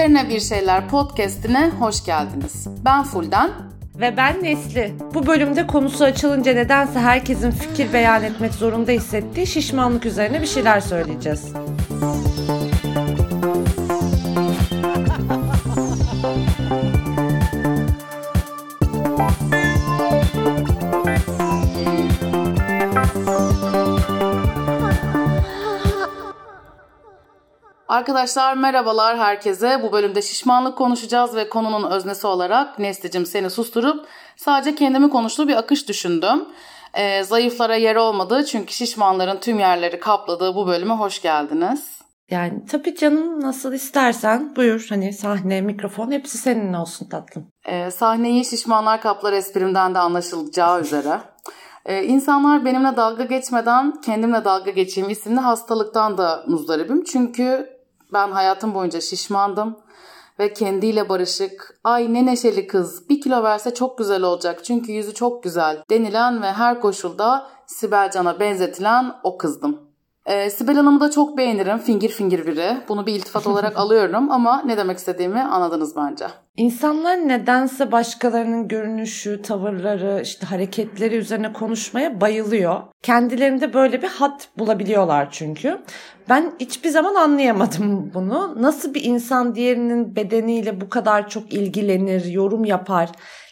Üzerine Bir Şeyler podcastine hoş geldiniz. Ben Fulden. Ve ben Nesli. Bu bölümde konusu açılınca nedense herkesin fikir beyan etmek zorunda hissettiği şişmanlık üzerine bir şeyler söyleyeceğiz. Arkadaşlar merhabalar herkese. Bu bölümde şişmanlık konuşacağız ve konunun öznesi olarak Nesli'cim seni susturup sadece kendimi konuştuğu bir akış düşündüm. Ee, zayıflara yer olmadı çünkü şişmanların tüm yerleri kapladığı bu bölüme hoş geldiniz. Yani tabii canım nasıl istersen buyur hani sahne, mikrofon hepsi senin olsun tatlım. Ee, sahneyi şişmanlar kaplar esprimden de anlaşılacağı üzere. Ee, insanlar benimle dalga geçmeden kendimle dalga geçeyim isimli hastalıktan da muzdaribim. Çünkü ben hayatım boyunca şişmandım ve kendiyle barışık, ay ne neşeli kız, bir kilo verse çok güzel olacak çünkü yüzü çok güzel denilen ve her koşulda Sibel Can'a benzetilen o kızdım. Ee, Sibel Hanım'ı da çok beğenirim. Fingir fingir biri. Bunu bir iltifat olarak alıyorum ama ne demek istediğimi anladınız bence. İnsanlar nedense başkalarının görünüşü, tavırları, işte hareketleri üzerine konuşmaya bayılıyor. Kendilerinde böyle bir hat bulabiliyorlar çünkü. Ben hiçbir zaman anlayamadım bunu. Nasıl bir insan diğerinin bedeniyle bu kadar çok ilgilenir, yorum yapar?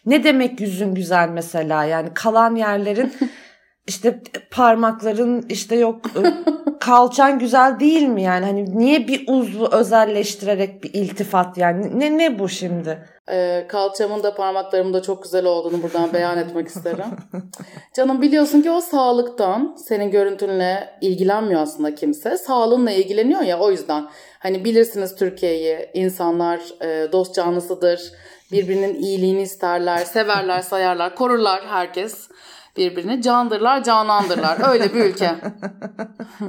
Ne demek yüzün güzel mesela? Yani kalan yerlerin işte parmakların işte yok kalçan güzel değil mi yani hani niye bir uzvu özelleştirerek bir iltifat yani ne ne bu şimdi? Ee, kalçamın da parmaklarımın da çok güzel olduğunu buradan beyan etmek isterim. Canım biliyorsun ki o sağlıktan senin görüntünle ilgilenmiyor aslında kimse. Sağlığınla ilgileniyor ya o yüzden. Hani bilirsiniz Türkiye'yi insanlar e, dost canlısıdır. Birbirinin iyiliğini isterler, severler, sayarlar, korurlar herkes birbirini. Candırlar, canandırlar. Öyle bir ülke.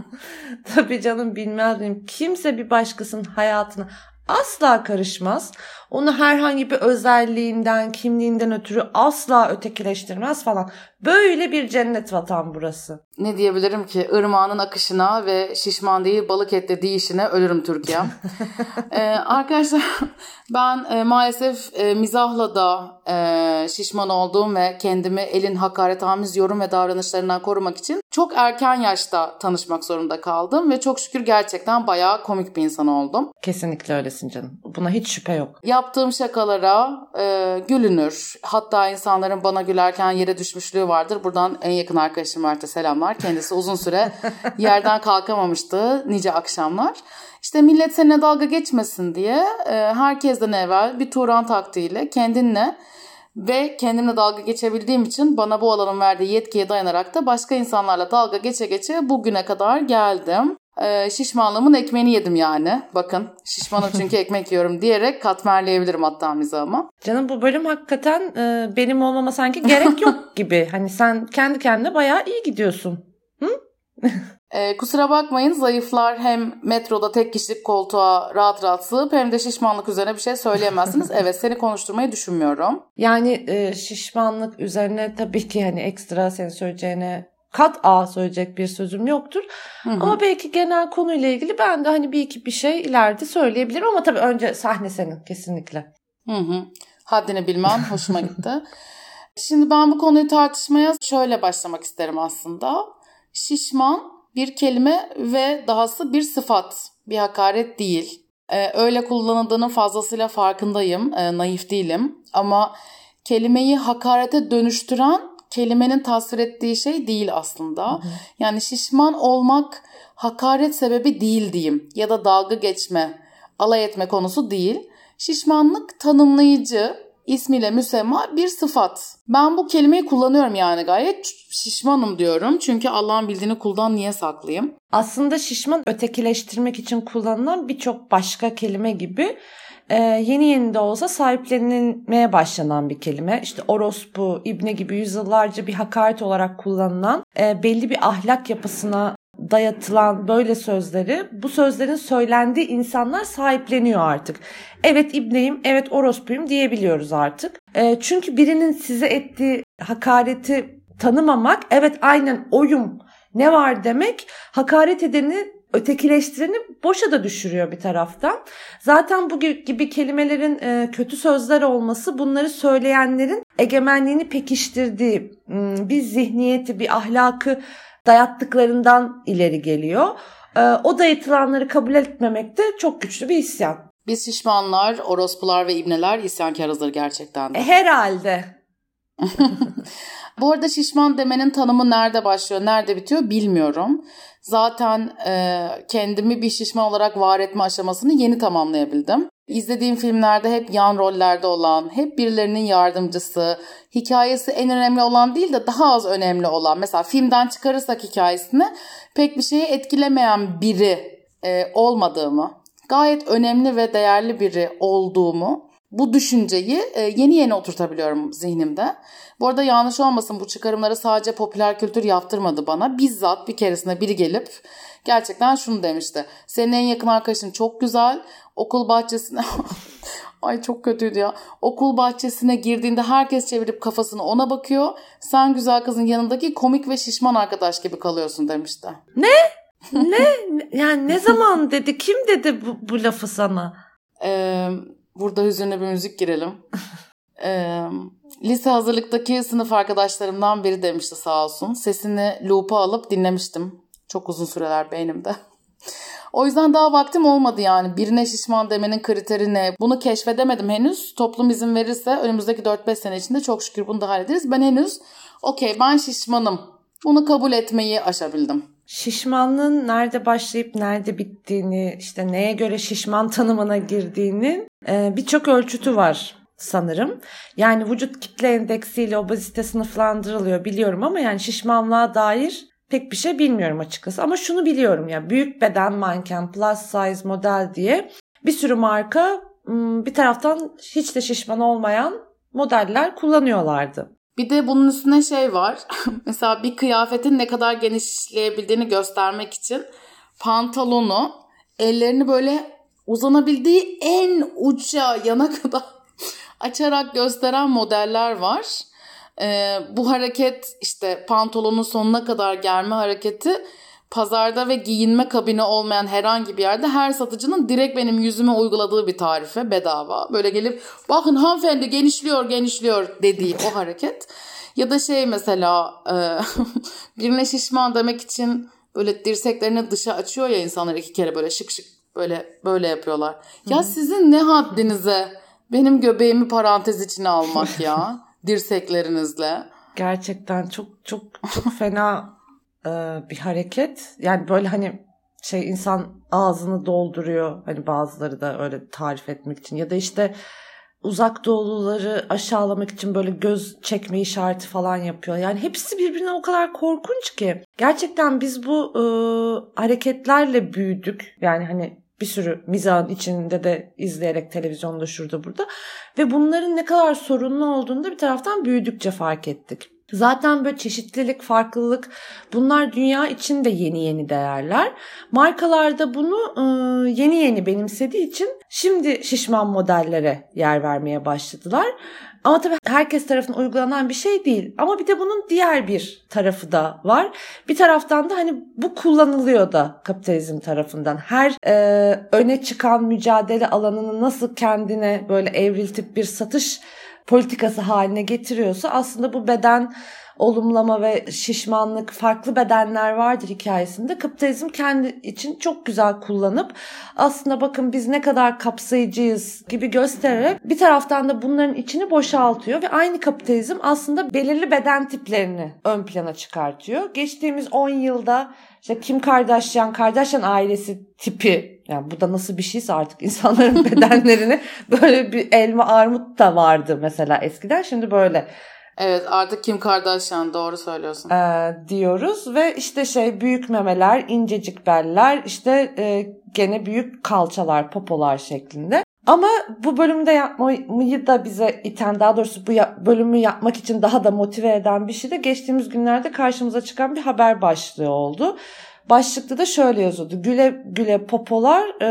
Tabii canım bilmez miyim. Kimse bir başkasının hayatına asla karışmaz. Onu herhangi bir özelliğinden, kimliğinden ötürü asla ötekileştirmez falan. Böyle bir cennet vatan burası. Ne diyebilirim ki? Irmağının akışına ve şişman değil balık etli değişine ölürüm Türkiye. ee, arkadaşlar ben e, maalesef e, mizahla da e, şişman olduğum ve kendimi elin hakaretamiz yorum ve davranışlarından korumak için çok erken yaşta tanışmak zorunda kaldım ve çok şükür gerçekten bayağı komik bir insan oldum. Kesinlikle öylesin canım. Buna hiç şüphe yok. Yaptığım şakalara e, gülünür. Hatta insanların bana gülerken yere düşmüşlüğü vardır. Buradan en yakın arkadaşım Mert'e selamlar. Kendisi uzun süre yerden kalkamamıştı nice akşamlar. İşte millet seninle dalga geçmesin diye e, herkesten evvel bir Turan taktiğiyle kendinle ve kendimle dalga geçebildiğim için bana bu alanın verdiği yetkiye dayanarak da başka insanlarla dalga geçe geçe bugüne kadar geldim. Ee, şişmanlığımın ekmeğini yedim yani. Bakın şişmanım çünkü ekmek yiyorum diyerek katmerleyebilirim hatta mizahımı. Canım bu bölüm hakikaten e, benim olmama sanki gerek yok gibi. Hani sen kendi kendine bayağı iyi gidiyorsun. Hı? Ee, kusura bakmayın zayıflar hem metroda tek kişilik koltuğa rahat rahat sığıp hem de şişmanlık üzerine bir şey söyleyemezsiniz. evet seni konuşturmayı düşünmüyorum. Yani e, şişmanlık üzerine tabii ki hani ekstra senin söyleyeceğine kat A söyleyecek bir sözüm yoktur. Hı hı. Ama belki genel konuyla ilgili ben de hani bir iki bir şey ileride söyleyebilirim ama tabii önce sahne senin kesinlikle. Hı hı. Haddini bilmem hoşuma gitti. Şimdi ben bu konuyu tartışmaya şöyle başlamak isterim aslında. Şişman bir kelime ve dahası bir sıfat, bir hakaret değil. Ee, öyle kullanıldığının fazlasıyla farkındayım, ee, naif değilim. Ama kelimeyi hakarete dönüştüren kelimenin tasvir ettiği şey değil aslında. Hı hı. Yani şişman olmak hakaret sebebi değil diyeyim ya da dalga geçme, alay etme konusu değil. Şişmanlık tanımlayıcı, ismiyle müsemma bir sıfat. Ben bu kelimeyi kullanıyorum yani gayet şişmanım diyorum. Çünkü Allah'ın bildiğini kuldan niye saklayayım? Aslında şişman ötekileştirmek için kullanılan birçok başka kelime gibi e, yeni yeni de olsa sahiplenilmeye başlanan bir kelime. İşte orospu, ibne gibi yüzyıllarca bir hakaret olarak kullanılan e, belli bir ahlak yapısına dayatılan böyle sözleri bu sözlerin söylendiği insanlar sahipleniyor artık. Evet ibneyim, evet orospuyum diyebiliyoruz artık. E, çünkü birinin size ettiği hakareti tanımamak, evet aynen oyum ne var demek hakaret edeni ötekileştireni boşa da düşürüyor bir taraftan. Zaten bu gibi kelimelerin e, kötü sözler olması bunları söyleyenlerin egemenliğini pekiştirdiği hmm, bir zihniyeti, bir ahlakı dayattıklarından ileri geliyor. E, o dayatılanları kabul etmemek de çok güçlü bir isyan. Biz şişmanlar, orospular ve ibneler isyankarızdır gerçekten de. E, herhalde. Bu arada şişman demenin tanımı nerede başlıyor, nerede bitiyor bilmiyorum. Zaten e, kendimi bir şişman olarak var etme aşamasını yeni tamamlayabildim. İzlediğim filmlerde hep yan rollerde olan, hep birilerinin yardımcısı, hikayesi en önemli olan değil de daha az önemli olan. Mesela filmden çıkarırsak hikayesini pek bir şeyi etkilemeyen biri e, olmadığımı, gayet önemli ve değerli biri olduğumu bu düşünceyi e, yeni yeni oturtabiliyorum zihnimde. Bu arada yanlış olmasın bu çıkarımları sadece popüler kültür yaptırmadı bana. Bizzat bir keresinde biri gelip gerçekten şunu demişti. Senin en yakın arkadaşın çok güzel. Okul bahçesine Ay çok kötüydü ya. Okul bahçesine girdiğinde herkes çevirip kafasını ona bakıyor. Sen güzel kızın yanındaki komik ve şişman arkadaş gibi kalıyorsun demişti. Ne? ne? Yani ne zaman dedi? Kim dedi bu, bu lafı sana? Ee, burada hüzünlü bir müzik girelim. Ee, lise hazırlıktaki sınıf arkadaşlarımdan biri demişti sağ olsun. Sesini loop'a alıp dinlemiştim. Çok uzun süreler beynimde. O yüzden daha vaktim olmadı yani. Birine şişman demenin kriteri ne? Bunu keşfedemedim henüz. Toplum izin verirse önümüzdeki 4-5 sene içinde çok şükür bunu da hallederiz. Ben henüz okey ben şişmanım. Bunu kabul etmeyi aşabildim. Şişmanlığın nerede başlayıp nerede bittiğini, işte neye göre şişman tanımına girdiğini e, birçok ölçütü var sanırım. Yani vücut kitle endeksiyle obezite sınıflandırılıyor biliyorum ama yani şişmanlığa dair pek bir şey bilmiyorum açıkçası. Ama şunu biliyorum ya büyük beden manken, plus size model diye bir sürü marka bir taraftan hiç de şişman olmayan modeller kullanıyorlardı. Bir de bunun üstüne şey var. Mesela bir kıyafetin ne kadar genişleyebildiğini göstermek için pantolonu ellerini böyle uzanabildiği en uca yana kadar açarak gösteren modeller var. Ee, bu hareket işte pantolonun sonuna kadar germe hareketi pazarda ve giyinme kabini olmayan herhangi bir yerde her satıcının direkt benim yüzüme uyguladığı bir tarife bedava. Böyle gelip bakın hanımefendi genişliyor genişliyor dediği o hareket. Ya da şey mesela e, birine şişman demek için böyle dirseklerini dışa açıyor ya insanlar iki kere böyle şık şık böyle böyle yapıyorlar. Ya Hı-hı. sizin ne haddinize benim göbeğimi parantez içine almak ya dirseklerinizle. Gerçekten çok çok çok fena e, bir hareket. Yani böyle hani şey insan ağzını dolduruyor. Hani bazıları da öyle tarif etmek için ya da işte uzak doğuluları aşağılamak için böyle göz çekme işareti falan yapıyor. Yani hepsi birbirine o kadar korkunç ki. Gerçekten biz bu e, hareketlerle büyüdük. Yani hani bir sürü mizahın içinde de izleyerek televizyonda şurada burada. Ve bunların ne kadar sorunlu olduğunu da bir taraftan büyüdükçe fark ettik. Zaten böyle çeşitlilik, farklılık bunlar dünya için de yeni yeni değerler. Markalar da bunu e, yeni yeni benimsediği için şimdi şişman modellere yer vermeye başladılar. Ama tabii herkes tarafından uygulanan bir şey değil. Ama bir de bunun diğer bir tarafı da var. Bir taraftan da hani bu kullanılıyor da kapitalizm tarafından. Her e, öne çıkan mücadele alanını nasıl kendine böyle evriltip bir satış politikası haline getiriyorsa aslında bu beden olumlama ve şişmanlık farklı bedenler vardır hikayesinde kapitalizm kendi için çok güzel kullanıp aslında bakın biz ne kadar kapsayıcıyız gibi göstererek bir taraftan da bunların içini boşaltıyor ve aynı kapitalizm aslında belirli beden tiplerini ön plana çıkartıyor. Geçtiğimiz 10 yılda işte Kim Kardashian, Kardashian ailesi tipi yani bu da nasıl bir şeyse artık insanların bedenlerini böyle bir elma armut da vardı mesela eskiden şimdi böyle Evet artık Kim Kardashian doğru söylüyorsun. Ee, diyoruz ve işte şey büyük memeler, incecik beller, işte e, gene büyük kalçalar, popolar şeklinde. Ama bu bölümde yapmayı da bize iten daha doğrusu bu bölümü yapmak için daha da motive eden bir şey de geçtiğimiz günlerde karşımıza çıkan bir haber başlığı oldu. Başlıkta da şöyle yazıyordu. Güle güle popolar, e,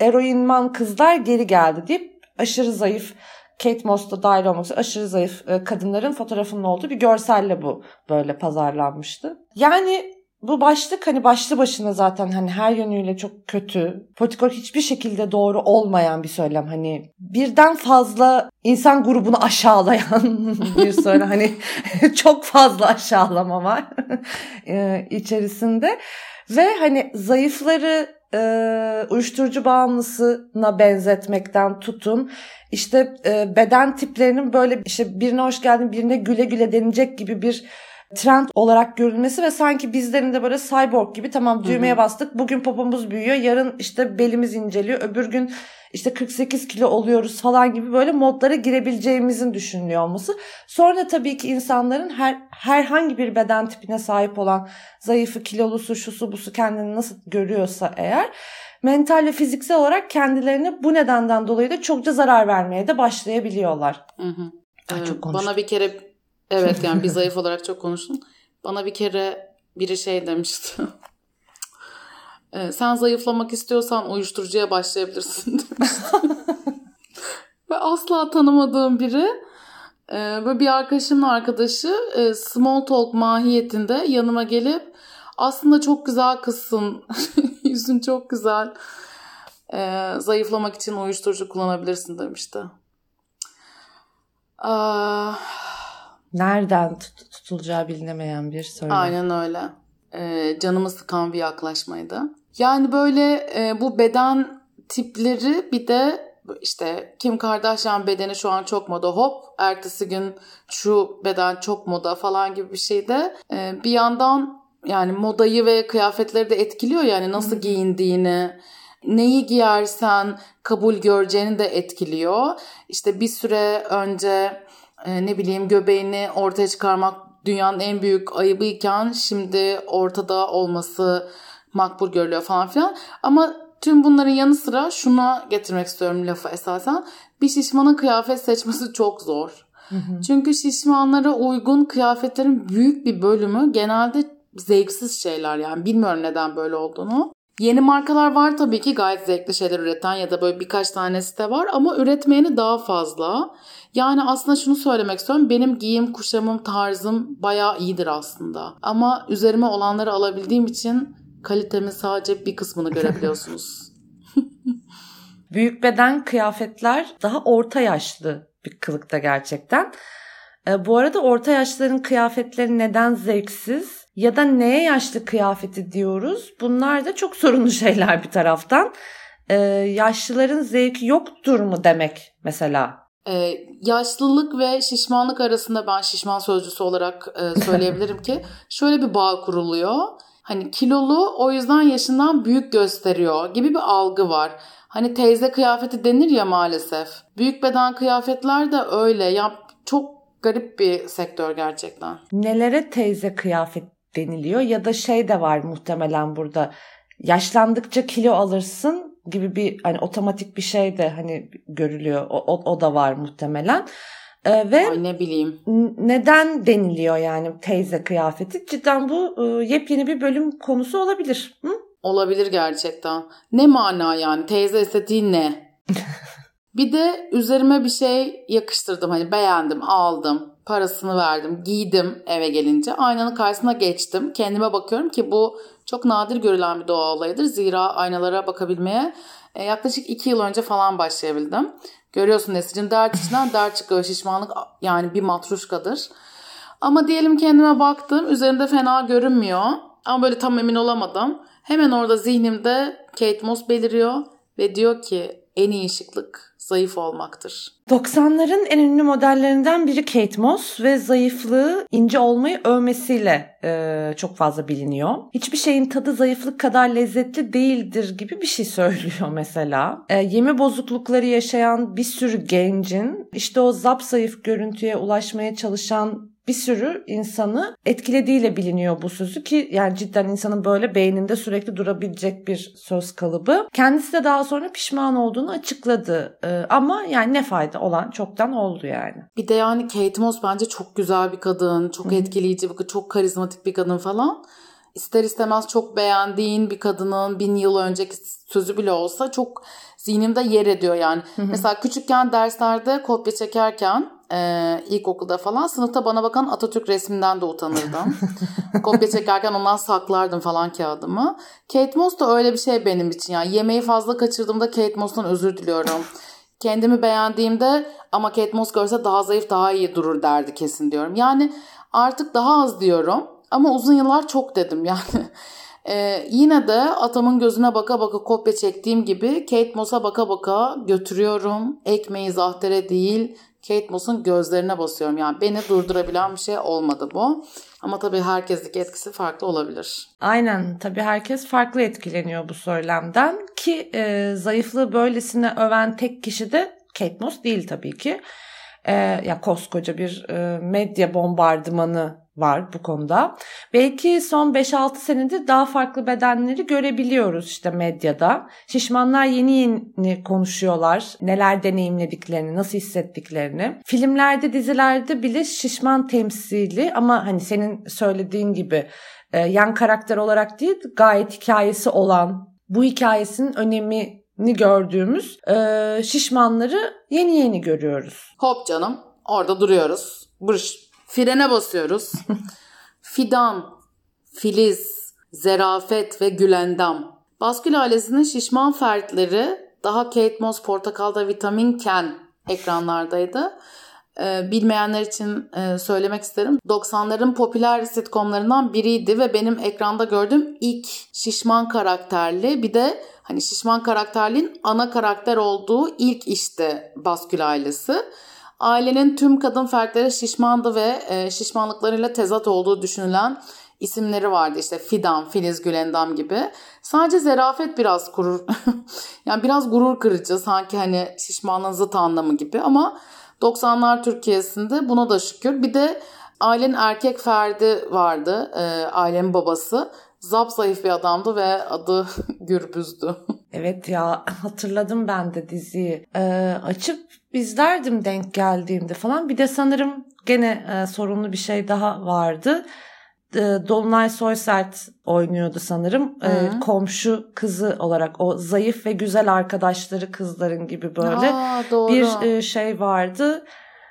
eroinman kızlar geri geldi deyip aşırı zayıf Kate Moss'ta dahil olmak üzere aşırı zayıf e, kadınların fotoğrafının olduğu bir görselle bu böyle pazarlanmıştı. Yani bu başlık hani başlı başına zaten hani her yönüyle çok kötü. Politikor hiçbir şekilde doğru olmayan bir söylem. Hani birden fazla insan grubunu aşağılayan bir söylem. hani çok fazla aşağılama var e, içerisinde. Ve hani zayıfları e, uyuşturucu bağımlısına benzetmekten tutun. İşte e, beden tiplerinin böyle işte birine hoş geldin birine güle güle denilecek gibi bir trend olarak görülmesi ve sanki bizlerin de böyle cyborg gibi tamam düğmeye Hı-hı. bastık bugün popomuz büyüyor yarın işte belimiz inceliyor öbür gün işte 48 kilo oluyoruz falan gibi böyle modlara girebileceğimizin düşünülüyor olması. Sonra tabii ki insanların her herhangi bir beden tipine sahip olan zayıfı, kilolusu, şusu, busu kendini nasıl görüyorsa eğer mental ve fiziksel olarak kendilerine bu nedenden dolayı da çokça zarar vermeye de başlayabiliyorlar. Hı hı. Ee, çok Bana bir kere evet yani bir zayıf olarak çok konuştun. Bana bir kere biri şey demişti. Ee, sen zayıflamak istiyorsan uyuşturucuya başlayabilirsin demişti. Ve asla tanımadığım biri e, böyle bir arkadaşımın arkadaşı e, small talk mahiyetinde yanıma gelip aslında çok güzel kızsın, yüzün çok güzel, e, zayıflamak için uyuşturucu kullanabilirsin demişti. Aa, Nereden tut- tutulacağı bilinemeyen bir soru. Aynen öyle. Ee, canımı sıkan bir yaklaşmaydı. Yani böyle e, bu beden tipleri bir de işte Kim Kardashian bedeni şu an çok moda hop ertesi gün şu beden çok moda falan gibi bir şeyde e, bir yandan yani modayı ve kıyafetleri de etkiliyor yani nasıl giyindiğini neyi giyersen kabul göreceğini de etkiliyor. İşte bir süre önce e, ne bileyim göbeğini ortaya çıkarmak dünyanın en büyük ayıbıyken şimdi ortada olması makbul görülüyor falan filan. Ama tüm bunların yanı sıra şuna getirmek istiyorum lafı esasen. Bir şişmanın kıyafet seçmesi çok zor. Hı hı. Çünkü şişmanlara uygun kıyafetlerin büyük bir bölümü genelde zevksiz şeyler yani bilmiyorum neden böyle olduğunu. Yeni markalar var tabii ki gayet zevkli şeyler üreten ya da böyle birkaç tane site var ama üretmeyeni daha fazla. Yani aslında şunu söylemek istiyorum. Benim giyim, kuşamım, tarzım bayağı iyidir aslında. Ama üzerime olanları alabildiğim için kalitemin sadece bir kısmını görebiliyorsunuz. Büyük beden kıyafetler daha orta yaşlı bir kılıkta gerçekten. E, bu arada orta yaşların kıyafetleri neden zevksiz ya da neye yaşlı kıyafeti diyoruz? Bunlar da çok sorunlu şeyler bir taraftan. E, yaşlıların zevki yoktur mu demek mesela? Ee, yaşlılık ve şişmanlık arasında ben şişman sözcüsü olarak e, söyleyebilirim ki şöyle bir bağ kuruluyor. Hani kilolu o yüzden yaşından büyük gösteriyor gibi bir algı var. Hani teyze kıyafeti denir ya maalesef. Büyük beden kıyafetler de öyle. Ya çok garip bir sektör gerçekten. Nelere teyze kıyafet deniliyor ya da şey de var muhtemelen burada. Yaşlandıkça kilo alırsın gibi bir hani otomatik bir şey de hani görülüyor. O, o, o da var muhtemelen. Ee, ve Ay ne bileyim. Neden deniliyor yani teyze kıyafeti? Cidden bu e, yepyeni bir bölüm konusu olabilir. Hı? Olabilir gerçekten. Ne mana yani teyze estetiği ne? bir de üzerime bir şey yakıştırdım hani beğendim aldım parasını verdim giydim eve gelince aynanın karşısına geçtim kendime bakıyorum ki bu çok nadir görülen bir doğa olayıdır zira aynalara bakabilmeye e, yaklaşık iki yıl önce falan başlayabildim. Görüyorsun Nesrin dert içinden dert çıkıyor. Şişmanlık yani bir matruşkadır. Ama diyelim kendime baktım. Üzerinde fena görünmüyor. Ama böyle tam emin olamadım. Hemen orada zihnimde Kate Moss beliriyor. Ve diyor ki en iyi şıklık zayıf olmaktır. 90'ların en ünlü modellerinden biri Kate Moss ve zayıflığı ince olmayı övmesiyle e, çok fazla biliniyor. Hiçbir şeyin tadı zayıflık kadar lezzetli değildir gibi bir şey söylüyor mesela. E, yeme bozuklukları yaşayan bir sürü gencin işte o zap zayıf görüntüye ulaşmaya çalışan bir sürü insanı etkilediğiyle biliniyor bu sözü ki yani cidden insanın böyle beyninde sürekli durabilecek bir söz kalıbı. Kendisi de daha sonra pişman olduğunu açıkladı. Ee, ama yani ne fayda olan çoktan oldu yani. Bir de yani Kate Moss bence çok güzel bir kadın, çok etkileyici, çok karizmatik bir kadın falan. İster istemez çok beğendiğin bir kadının bin yıl önceki sözü bile olsa çok zihnimde yer ediyor yani. Mesela küçükken derslerde kopya çekerken e, ilkokulda falan sınıfta bana bakan Atatürk resminden de utanırdım. Kopya çekerken ondan saklardım falan kağıdımı. Kate Moss da öyle bir şey benim için. Yani yemeği fazla kaçırdığımda Kate Moss'tan özür diliyorum. Kendimi beğendiğimde ama Kate Moss görse daha zayıf daha iyi durur derdi kesin diyorum. Yani artık daha az diyorum ama uzun yıllar çok dedim yani. Ee, yine de atamın gözüne baka baka kopya çektiğim gibi Kate Moss'a baka baka götürüyorum. Ekmeği zahtere değil Kate Moss'un gözlerine basıyorum. Yani beni durdurabilen bir şey olmadı bu. Ama tabii herkesteki etkisi farklı olabilir. Aynen tabii herkes farklı etkileniyor bu söylemden ki e, zayıflığı böylesine öven tek kişi de Kate Moss değil tabii ki. E, ya koskoca bir e, medya bombardımanı var bu konuda. Belki son 5-6 senedir daha farklı bedenleri görebiliyoruz işte medyada. Şişmanlar yeni yeni konuşuyorlar. Neler deneyimlediklerini, nasıl hissettiklerini. Filmlerde, dizilerde bile şişman temsili ama hani senin söylediğin gibi e, yan karakter olarak değil gayet hikayesi olan bu hikayesinin önemini gördüğümüz e, şişmanları yeni yeni görüyoruz. Hop canım orada duruyoruz. Bırış Frene basıyoruz. Fidan, Filiz, Zerafet ve Gülendam. Baskül ailesinin şişman fertleri daha Kate Moss portakalda vitaminken ekranlardaydı. Ee, bilmeyenler için e, söylemek isterim. 90'ların popüler sitcomlarından biriydi ve benim ekranda gördüğüm ilk şişman karakterli bir de hani şişman karakterliğin ana karakter olduğu ilk işte Baskül ailesi. Ailenin tüm kadın fertleri şişmandı ve e, şişmanlıklarıyla tezat olduğu düşünülen isimleri vardı. İşte Fidan, Filiz, Gülendam gibi. Sadece zerafet biraz gurur, yani biraz gurur kırıcı sanki hani şişmanlığın zıt anlamı gibi ama 90'lar Türkiye'sinde buna da şükür. Bir de ailenin erkek ferdi vardı. E, ailenin babası. Zap zayıf bir adamdı ve adı Gürbüz'dü. Evet ya hatırladım ben de diziyi. Ee, açıp izlerdim denk geldiğimde falan. Bir de sanırım gene e, sorunlu bir şey daha vardı. E, Dolunay Soysert oynuyordu sanırım. E, komşu kızı olarak o zayıf ve güzel arkadaşları kızların gibi böyle Aa, doğru. bir e, şey vardı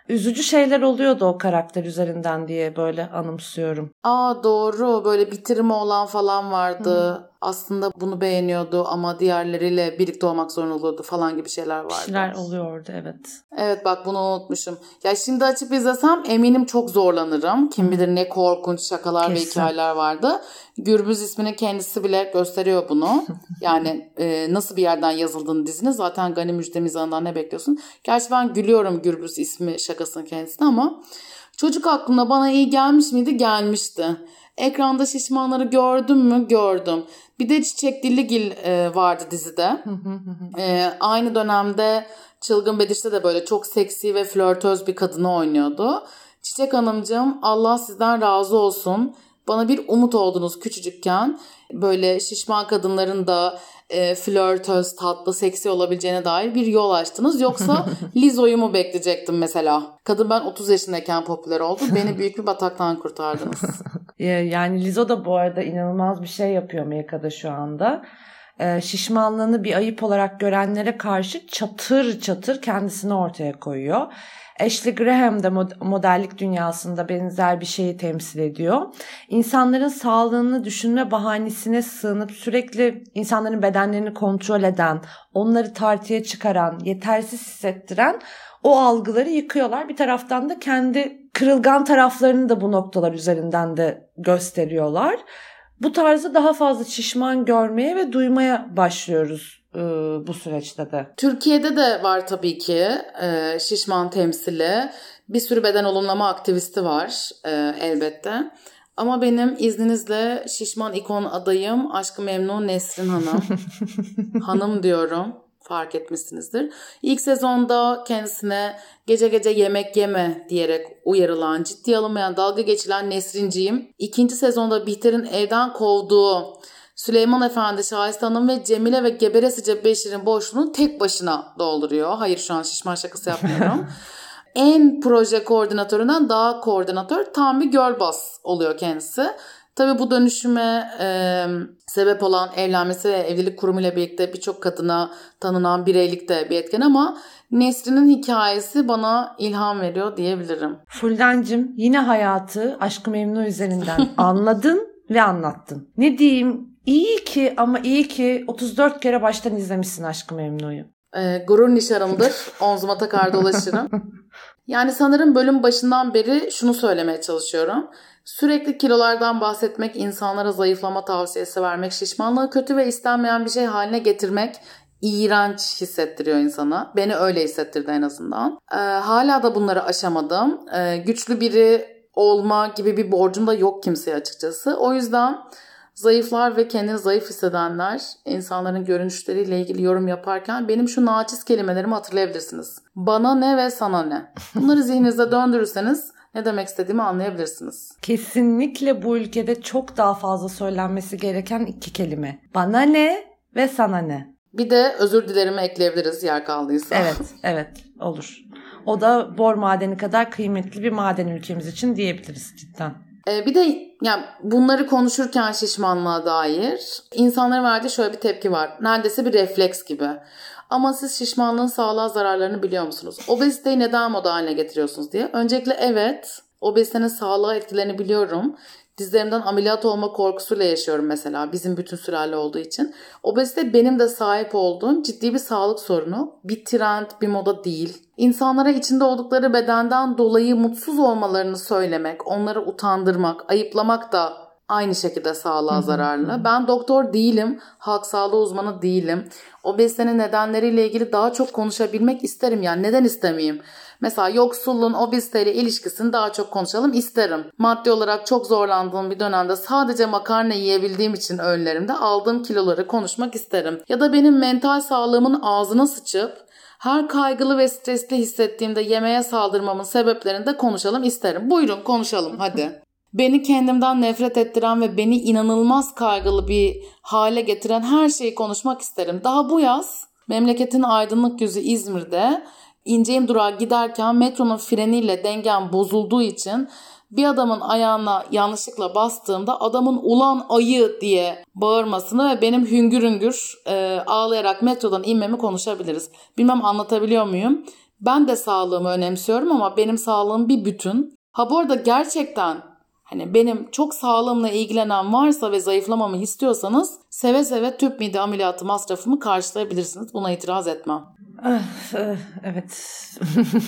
üzücü şeyler oluyordu o karakter üzerinden diye böyle anımsıyorum. Aa doğru böyle bitirme olan falan vardı. Hı. Aslında bunu beğeniyordu ama diğerleriyle birlikte olmak zorunda oluyordu falan gibi şeyler vardı. Bir şeyler oluyordu evet. Evet bak bunu unutmuşum. Ya şimdi açıp izlesem eminim çok zorlanırım. Kim bilir ne korkunç şakalar Kesin. ve hikayeler vardı. Gürbüz ismini kendisi bile gösteriyor bunu. Yani e, nasıl bir yerden yazıldığını dizinin zaten Gani Müjde mizahından ne bekliyorsun? Gerçi ben gülüyorum Gürbüz ismi şakasının kendisine ama çocuk aklına bana iyi gelmiş miydi? Gelmişti. Ekranda şişmanları gördüm mü? Gördüm. Bir de Çiçek Dilligil e, vardı dizide. e, aynı dönemde Çılgın Bediş'te de böyle çok seksi ve flörtöz bir kadını oynuyordu. Çiçek Hanımcığım Allah sizden razı olsun. Bana bir umut oldunuz küçücükken. Böyle şişman kadınların da e, flörtöz, tatlı, seksi olabileceğine dair bir yol açtınız. Yoksa Lizo'yu mu bekleyecektim mesela? Kadın ben 30 yaşındayken popüler oldu. Beni büyük bir bataktan kurtardınız. yani Lizo da bu arada inanılmaz bir şey yapıyor Amerika'da şu anda. E, şişmanlığını bir ayıp olarak görenlere karşı çatır çatır kendisini ortaya koyuyor. Ashley Graham da modellik dünyasında benzer bir şeyi temsil ediyor. İnsanların sağlığını düşünme bahanesine sığınıp sürekli insanların bedenlerini kontrol eden, onları tartıya çıkaran, yetersiz hissettiren o algıları yıkıyorlar. Bir taraftan da kendi kırılgan taraflarını da bu noktalar üzerinden de gösteriyorlar. Bu tarzı daha fazla şişman görmeye ve duymaya başlıyoruz e, bu süreçte de. Türkiye'de de var tabii ki e, şişman temsili. Bir sürü beden olumlama aktivisti var e, elbette. Ama benim izninizle şişman ikon adayım Aşkı Memnun Nesrin Hanım. Hanım diyorum fark etmişsinizdir. İlk sezonda kendisine gece gece yemek yeme diyerek uyarılan, ciddi alınmayan, dalga geçilen Nesrinciğim. İkinci sezonda Bihter'in evden kovduğu Süleyman Efendi, Şahiste Hanım ve Cemile ve Geberesice Beşir'in boşluğunu tek başına dolduruyor. Hayır şu an şişman şakası yapmıyorum. en proje koordinatöründen daha koordinatör tam bir girl boss oluyor kendisi. Tabii bu dönüşüme e, sebep olan evlenmesi ve evlilik kurumuyla birlikte birçok kadına tanınan bireylik de bir etken ama Nesrin'in hikayesi bana ilham veriyor diyebilirim. Fuldencim yine hayatı Aşkı Memnu üzerinden anladın ve anlattın. Ne diyeyim iyi ki ama iyi ki 34 kere baştan izlemişsin Aşkı Memnu'yu. E, gurur nişanımdır. Omzuma takar dolaşırım. Yani sanırım bölüm başından beri şunu söylemeye çalışıyorum. Sürekli kilolardan bahsetmek, insanlara zayıflama tavsiyesi vermek, şişmanlığı kötü ve istenmeyen bir şey haline getirmek iğrenç hissettiriyor insana. Beni öyle hissettirdi en azından. Ee, hala da bunları aşamadım. Ee, güçlü biri olma gibi bir borcum da yok kimseye açıkçası. O yüzden zayıflar ve kendini zayıf hissedenler insanların görünüşleriyle ilgili yorum yaparken benim şu naçiz kelimelerimi hatırlayabilirsiniz. Bana ne ve sana ne. Bunları zihninizde döndürürseniz ne demek istediğimi anlayabilirsiniz. Kesinlikle bu ülkede çok daha fazla söylenmesi gereken iki kelime. Bana ne ve sana ne. Bir de özür dilerimi ekleyebiliriz yer kaldıysa. Evet, evet olur. O da bor madeni kadar kıymetli bir maden ülkemiz için diyebiliriz cidden. Ee, bir de yani bunları konuşurken şişmanlığa dair insanların verdiği şöyle bir tepki var. Neredeyse bir refleks gibi. Ama siz şişmanlığın sağlığa zararlarını biliyor musunuz? Obeziteyi neden moda haline getiriyorsunuz diye. Öncelikle evet obezitenin sağlığa etkilerini biliyorum. Dizlerimden ameliyat olma korkusuyla yaşıyorum mesela bizim bütün sülale olduğu için. Obezite benim de sahip olduğum ciddi bir sağlık sorunu. Bir trend, bir moda değil. İnsanlara içinde oldukları bedenden dolayı mutsuz olmalarını söylemek, onları utandırmak, ayıplamak da aynı şekilde sağlığa zararlı. Ben doktor değilim, halk sağlığı uzmanı değilim. Obezitenin nedenleriyle ilgili daha çok konuşabilmek isterim yani neden istemeyeyim? Mesela yoksulluğun obeziteyle ilişkisini daha çok konuşalım isterim. Maddi olarak çok zorlandığım bir dönemde sadece makarna yiyebildiğim için öğünlerimde aldığım kiloları konuşmak isterim. Ya da benim mental sağlığımın ağzına sıçıp her kaygılı ve stresli hissettiğimde yemeğe saldırmamın sebeplerini de konuşalım isterim. Buyurun konuşalım hadi. Beni kendimden nefret ettiren ve beni inanılmaz kaygılı bir hale getiren her şeyi konuşmak isterim. Daha bu yaz memleketin aydınlık yüzü İzmir'de İnceğim durağa giderken metronun freniyle dengem bozulduğu için bir adamın ayağına yanlışlıkla bastığımda adamın ulan ayı diye bağırmasını ve benim hüngür hüngür e, ağlayarak metrodan inmemi konuşabiliriz. Bilmem anlatabiliyor muyum? Ben de sağlığımı önemsiyorum ama benim sağlığım bir bütün. Ha bu arada gerçekten hani benim çok sağlığımla ilgilenen varsa ve zayıflamamı istiyorsanız seve seve tüp mide ameliyatı masrafımı karşılayabilirsiniz. Buna itiraz etmem. Ah, eh, evet.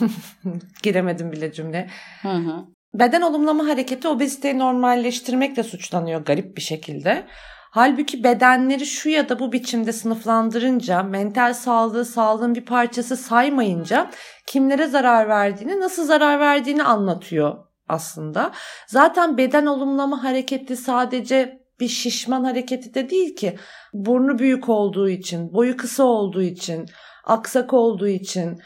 Giremedim bile cümle. Hı hı. Beden olumlama hareketi obeziteyi normalleştirmekle suçlanıyor garip bir şekilde. Halbuki bedenleri şu ya da bu biçimde sınıflandırınca, mental sağlığı sağlığın bir parçası saymayınca kimlere zarar verdiğini, nasıl zarar verdiğini anlatıyor aslında. Zaten beden olumlama hareketi sadece bir şişman hareketi de değil ki. Burnu büyük olduğu için, boyu kısa olduğu için, aksak olduğu için,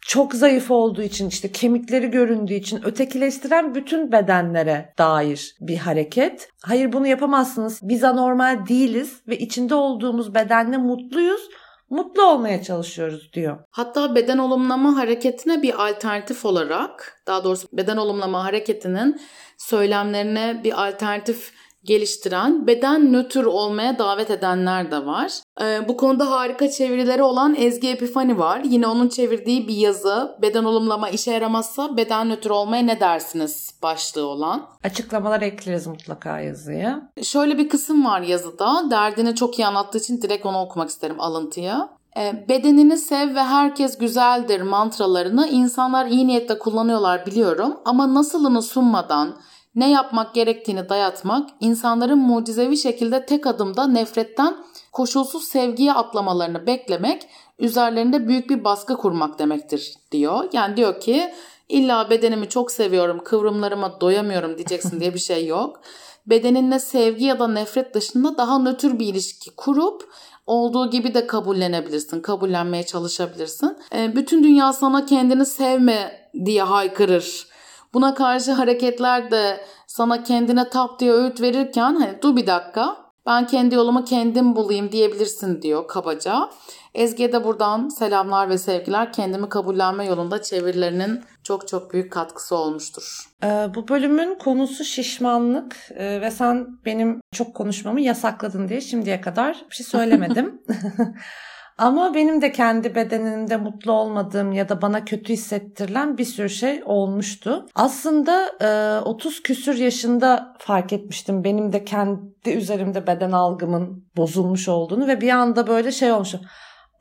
çok zayıf olduğu için, işte kemikleri göründüğü için ötekileştiren bütün bedenlere dair bir hareket. Hayır bunu yapamazsınız. Biz anormal değiliz ve içinde olduğumuz bedenle mutluyuz. Mutlu olmaya çalışıyoruz diyor. Hatta beden olumlama hareketine bir alternatif olarak, daha doğrusu beden olumlama hareketinin söylemlerine bir alternatif geliştiren, beden nötr olmaya davet edenler de var. Ee, bu konuda harika çevirileri olan Ezgi Epifani var. Yine onun çevirdiği bir yazı beden olumlama işe yaramazsa beden nötr olmaya ne dersiniz başlığı olan. Açıklamalar ekleriz mutlaka yazıya. Şöyle bir kısım var yazıda. Derdini çok iyi anlattığı için direkt onu okumak isterim alıntıya. Ee, bedenini sev ve herkes güzeldir mantralarını insanlar iyi niyetle kullanıyorlar biliyorum ama nasılını sunmadan ne yapmak gerektiğini dayatmak, insanların mucizevi şekilde tek adımda nefretten koşulsuz sevgiye atlamalarını beklemek, üzerlerinde büyük bir baskı kurmak demektir diyor. Yani diyor ki illa bedenimi çok seviyorum, kıvrımlarıma doyamıyorum diyeceksin diye bir şey yok. Bedeninle sevgi ya da nefret dışında daha nötr bir ilişki kurup olduğu gibi de kabullenebilirsin, kabullenmeye çalışabilirsin. Bütün dünya sana kendini sevme diye haykırır Buna karşı hareketler de sana kendine tap diye öğüt verirken hani dur bir dakika Ben kendi yolumu kendim bulayım diyebilirsin diyor kabaca. Ezgi'ye de buradan selamlar ve sevgiler. Kendimi kabullenme yolunda çevirilerinin çok çok büyük katkısı olmuştur. Ee, bu bölümün konusu şişmanlık ee, ve sen benim çok konuşmamı yasakladın diye şimdiye kadar bir şey söylemedim. Ama benim de kendi bedenimde mutlu olmadığım ya da bana kötü hissettirilen bir sürü şey olmuştu. Aslında e, 30 küsür yaşında fark etmiştim benim de kendi üzerimde beden algımın bozulmuş olduğunu ve bir anda böyle şey olmuşum.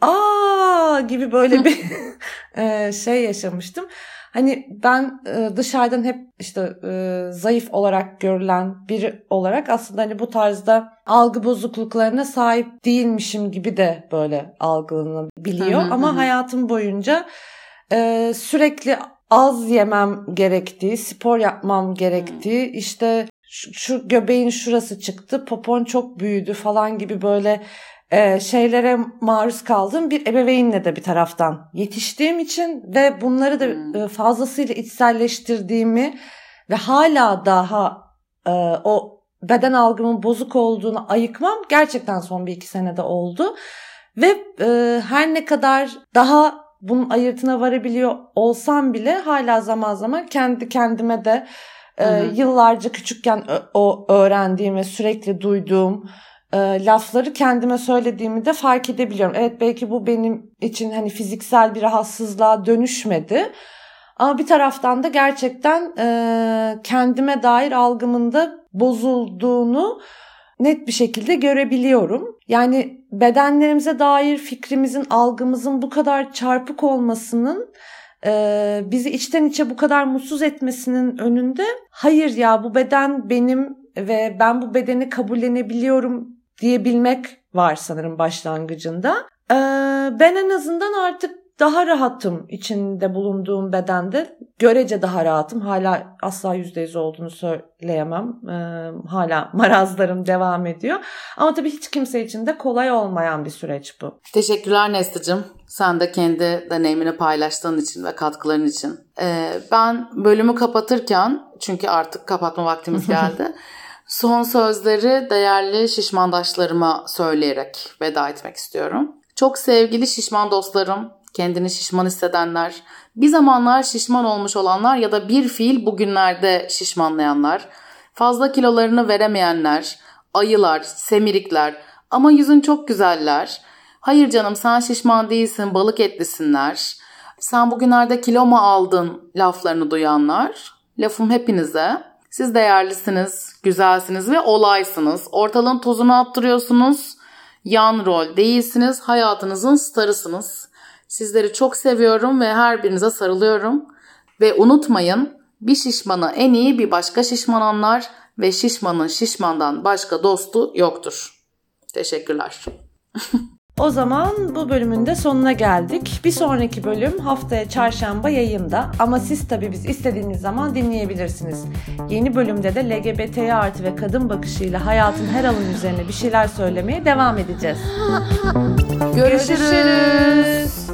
Aa gibi böyle bir e, şey yaşamıştım. Hani ben e, dışarıdan hep işte e, zayıf olarak görülen biri olarak aslında hani bu tarzda algı bozukluklarına sahip değilmişim gibi de böyle algılanabiliyor. Hı hı, Ama hı. hayatım boyunca e, sürekli az yemem gerektiği, spor yapmam gerektiği, işte şu, şu göbeğin şurası çıktı, popon çok büyüdü falan gibi böyle e, şeylere maruz kaldığım bir ebeveynle de bir taraftan yetiştiğim için ve bunları da hmm. e, fazlasıyla içselleştirdiğimi ve hala daha e, o beden algımın bozuk olduğunu ayıkmam gerçekten son bir iki senede oldu. Ve e, her ne kadar daha bunun ayırtına varabiliyor olsam bile hala zaman zaman kendi kendime de e, yıllarca küçükken o öğrendiğim ve sürekli duyduğum e, lafları kendime söylediğimi de fark edebiliyorum. Evet belki bu benim için hani fiziksel bir rahatsızlığa dönüşmedi. Ama bir taraftan da gerçekten e, kendime dair algımında bozulduğunu net bir şekilde görebiliyorum. Yani bedenlerimize dair fikrimizin, algımızın bu kadar çarpık olmasının e, bizi içten içe bu kadar mutsuz etmesinin önünde hayır ya bu beden benim ve ben bu bedeni kabullenebiliyorum diyebilmek var sanırım başlangıcında. Ee, ben en azından artık daha rahatım içinde bulunduğum bedende. Görece daha rahatım. Hala asla yüzde yüz olduğunu söyleyemem. Ee, hala marazlarım devam ediyor. Ama tabii hiç kimse için de kolay olmayan bir süreç bu. Teşekkürler Nesli'cim. Sen de kendi deneyimini paylaştığın için ve katkıların için. Ee, ben bölümü kapatırken çünkü artık kapatma vaktimiz geldi. Son sözleri değerli şişmandaşlarıma söyleyerek veda etmek istiyorum. Çok sevgili şişman dostlarım, kendini şişman hissedenler, bir zamanlar şişman olmuş olanlar ya da bir fiil bugünlerde şişmanlayanlar, fazla kilolarını veremeyenler, ayılar, semirikler ama yüzün çok güzeller. Hayır canım sen şişman değilsin, balık etlisinler. Sen bugünlerde kilo mu aldın laflarını duyanlar. Lafım hepinize. Siz değerlisiniz, güzelsiniz ve olaysınız. Ortalığın tozunu attırıyorsunuz. Yan rol değilsiniz. Hayatınızın starısınız. Sizleri çok seviyorum ve her birinize sarılıyorum. Ve unutmayın bir şişmanı en iyi bir başka şişman anlar ve şişmanın şişmandan başka dostu yoktur. Teşekkürler. O zaman bu bölümün de sonuna geldik. Bir sonraki bölüm haftaya çarşamba yayında ama siz tabii biz istediğiniz zaman dinleyebilirsiniz. Yeni bölümde de LGBT artı ve kadın bakışıyla hayatın her alanı üzerine bir şeyler söylemeye devam edeceğiz. Görüşürüz. Görüşürüz.